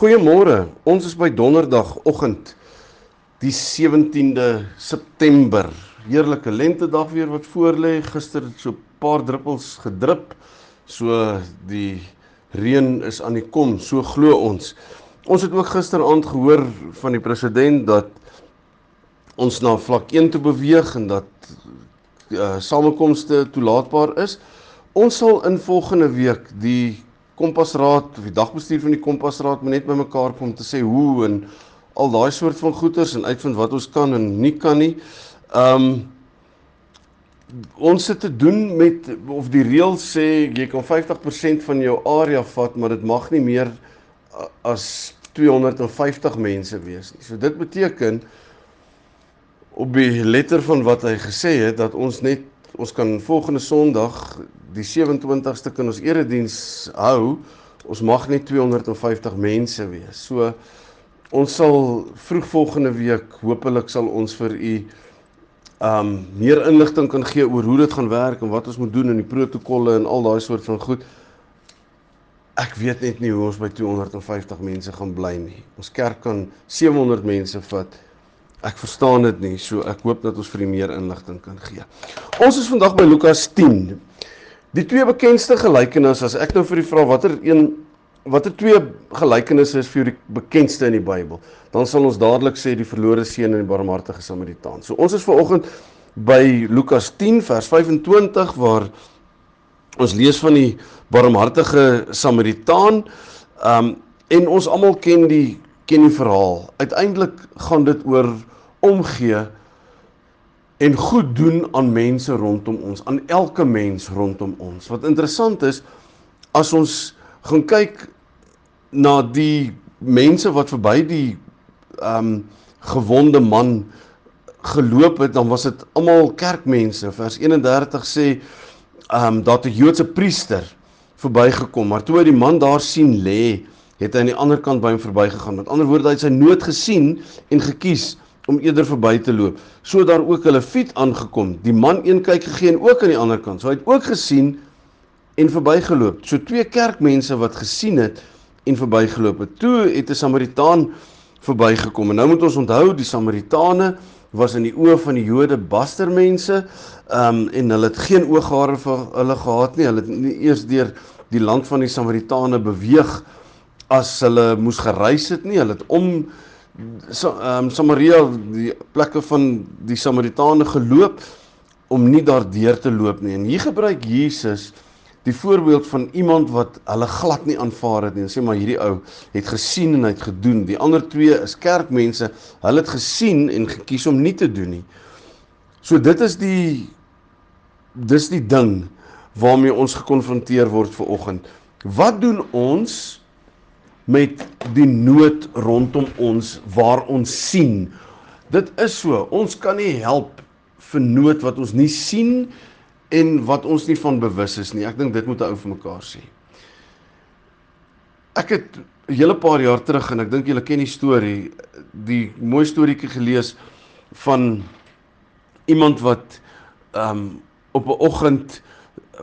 Goeiemôre. Ons is by Donderdagoggend die 17de September. Heerlike lentedag weer wat voorlê. Gister het so 'n paar druppels gedrup. So die reën is aan die kom, so glo ons. Ons het ook gisteraand gehoor van die president dat ons na vlak 1 toe beweeg en dat uh, samekomste toelaatbaar is. Ons sal in volgende week die Kompasraad of die dagbestuur van die Kompasraad moet net bymekaar kom om te sê hoe en al daai soort van goeters en uitvind wat ons kan en nie kan nie. Um ons sit te doen met of die reël sê jy kan 50% van jou area vat, maar dit mag nie meer as 250 mense wees nie. So dit beteken op die letter van wat hy gesê het dat ons net ons kan volgende Sondag die 27ste kan ons erediens hou. Ons mag net 250 mense wees. So ons sal vroeg volgende week hopelik sal ons vir u um meer inligting kan gee oor hoe dit gaan werk en wat ons moet doen in die protokolle en al daai soort van goed. Ek weet net nie hoe ons by 250 mense gaan bly nie. Ons kerk kan 700 mense vat. Ek verstaan dit nie, so ek hoop dat ons vir u meer inligting kan gee. Ons is vandag by Lukas 10. Die twee bekendste gelykenisse as ek nou vir u vra watter een watter twee gelykenisse is vir die bekendste in die Bybel, dan sal ons dadelik sê die verlore seun en die barmhartige Samaritaan. So ons is vanoggend by Lukas 10 vers 25 waar ons lees van die barmhartige Samaritaan. Um en ons almal ken die ken die verhaal. Uiteindelik gaan dit oor omgee en goed doen aan mense rondom ons, aan elke mens rondom ons. Wat interessant is as ons gaan kyk na die mense wat verby die ehm um, gewonde man geloop het, dan was dit almal kerkmense. Vers 31 sê ehm um, dat 'n Joodse priester verbygekom, maar toe hy die man daar sien lê, het hy aan die ander kant by hom verbygegaan. Met ander woorde, hy het sy nood gesien en gekies om eerder verby te loop. So daar ook hulle fiet aangekom. Die man een kyk gegee en ook aan die ander kant. So hy het ook gesien en verbygeloop. So twee kerkmense wat gesien het en verbygeloop het. Toe het 'n Samaritaan verbygekom. En nou moet ons onthou die Samaritane was in die oë van die Jode bastermense. Ehm um, en hulle het geen ooghare vir hulle gehad nie. Hulle het nie eers deur die land van die Samaritane beweeg as hulle moes gereis het nie. Hulle het om so ehm um, Samaria die plekke van die Samaritane geloop om nie daardeur te loop nie. En hier gebruik Jesus die voorbeeld van iemand wat hulle glad nie aanvaar het nie. Hulle sê maar hierdie ou het gesien en hy het gedoen. Die ander twee is kerkmense. Hulle het gesien en gekies om nie te doen nie. So dit is die dis die ding waarmee ons gekonfronteer word ver oggend. Wat doen ons met die nood rondom ons waar ons sien. Dit is so, ons kan nie help vir nood wat ons nie sien en wat ons nie van bewus is nie. Ek dink dit moet ou vir mekaar sê. Ek het 'n hele paar jaar terug en ek dink julle ken die storie, die mooi storieetjie gelees van iemand wat ehm um, op 'n oggend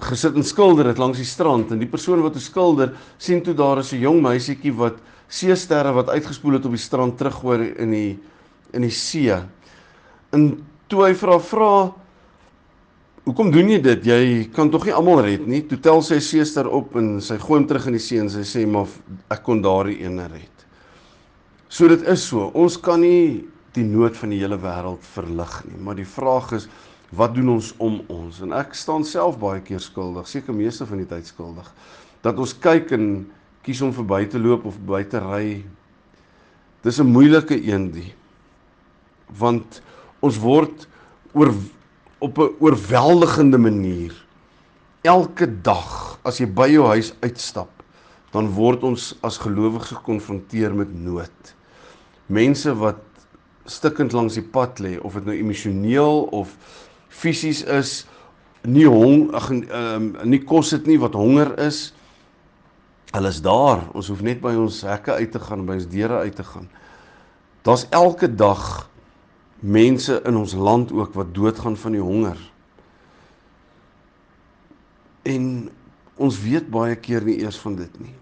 gesit en skilder het langs die strand en die persoon wat skilder sien toe daar is 'n jong meisietjie wat seesterre wat uitgespoel het op die strand teruggooi in die in die see. En toe hy vra vra Hoekom doen jy dit? Jy kan tog nie almal red nie. Toe tel sy seester op en sy gooi hom terug in die see en sy sê maar ek kon daardie ene red. So dit is so. Ons kan nie die nood van die hele wêreld verlig nie, maar die vraag is wat doen ons om ons? En ek staan self baie keer skuldig, seker meeste van die tyd skuldig, dat ons kyk en kies om verby te loop of by te ry. Dis 'n moeilike een die. Want ons word oor op 'n oorweldigende manier elke dag as jy by jou huis uitstap, dan word ons as gelowiges gekonfronteer met nood. Mense wat stikkend langs die pad lê of dit nou emosioneel of fisies is, nie hong ag ehm um, nie kos het nie wat honger is. Hulle is daar. Ons hoef net by ons hekke uit te gaan, by ons deure uit te gaan. Daar's elke dag mense in ons land ook wat doodgaan van die honger. En ons weet baie keer nie eers van dit nie.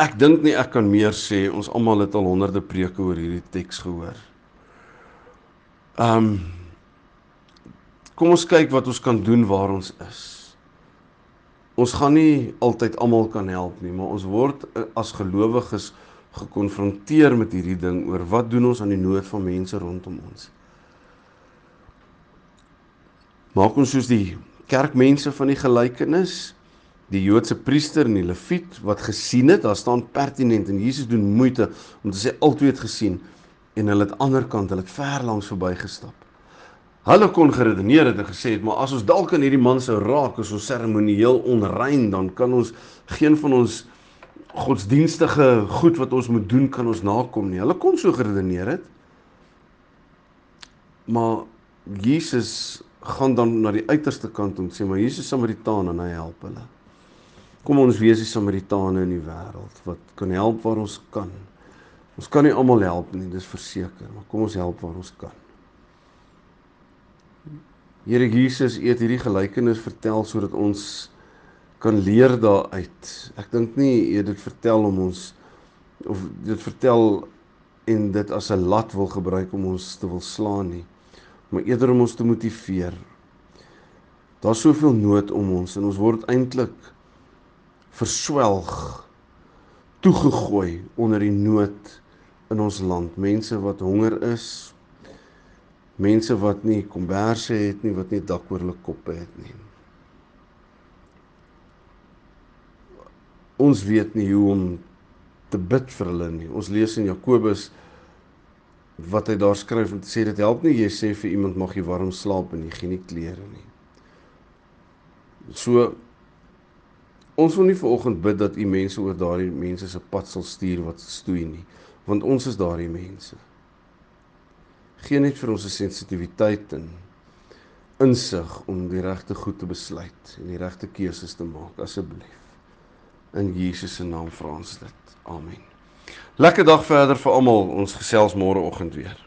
Ek dink nie ek kan meer sê ons almal het al honderde preke oor hierdie teks gehoor. Um kom ons kyk wat ons kan doen waar ons is. Ons gaan nie altyd almal kan help nie, maar ons word eh, as gelowiges gekonfronteer met hierdie ding oor wat doen ons aan die nood van mense rondom ons. Maak ons soos die kerkmense van die gelykenis, die Joodse priester en die leviet wat gesien het, daar staan pertinent en Jesus doen moeite om te sê altyd het gesien en hulle het aan die ander kant, hulle het ver langs verbygestap. Hulle kon geredeneer het en gesê het, maar as ons dalk aan hierdie man sou raak, is ons seremonieel onrein, dan kan ons geen van ons godsdienstige goed wat ons moet doen kan ons nakom nie. Hulle kon so geredeneer het. Maar Jesus gaan dan na die uiterste kant en sê maar Jesus Samaritaan en hy help hulle. Kom ons wees die Samaritane in die wêreld wat kan help waar ons kan. Ons kan nie almal help nie, dis verseker, maar kom ons help waar ons kan. Here Jesus het hierdie gelykenis vertel sodat ons kan leer daaruit. Ek dink nie jy dit vertel om ons of dit vertel en dit as 'n lat wil gebruik om ons te wil slaan nie maar eerder om ons te motiveer. Daar's soveel nood om ons en ons word eintlik verswelg toegegooi onder die nood in ons land. Mense wat honger is, mense wat nie komberse het nie, wat nie dak oor hulle koppe het nie. Ons weet nie hoe om te bid vir hulle nie. Ons lees in Jakobus wat hy daar skryf om te sê dit help nie jy sê vir iemand mag jy warm slaap en jy gee nie klere nie. So ons wil nie vanoggend bid dat u mense oor daardie mense se pad sal stuur wat stoei nie, want ons is daardie mense. Geen net vir ons se sensitiwiteit en insig om die regte goed te besluit en die regte keuses te maak asseblief. In Jesus se naam vra ons dit. Amen. Lekker dag verder vir almal. Ons gesels môre oggend weer.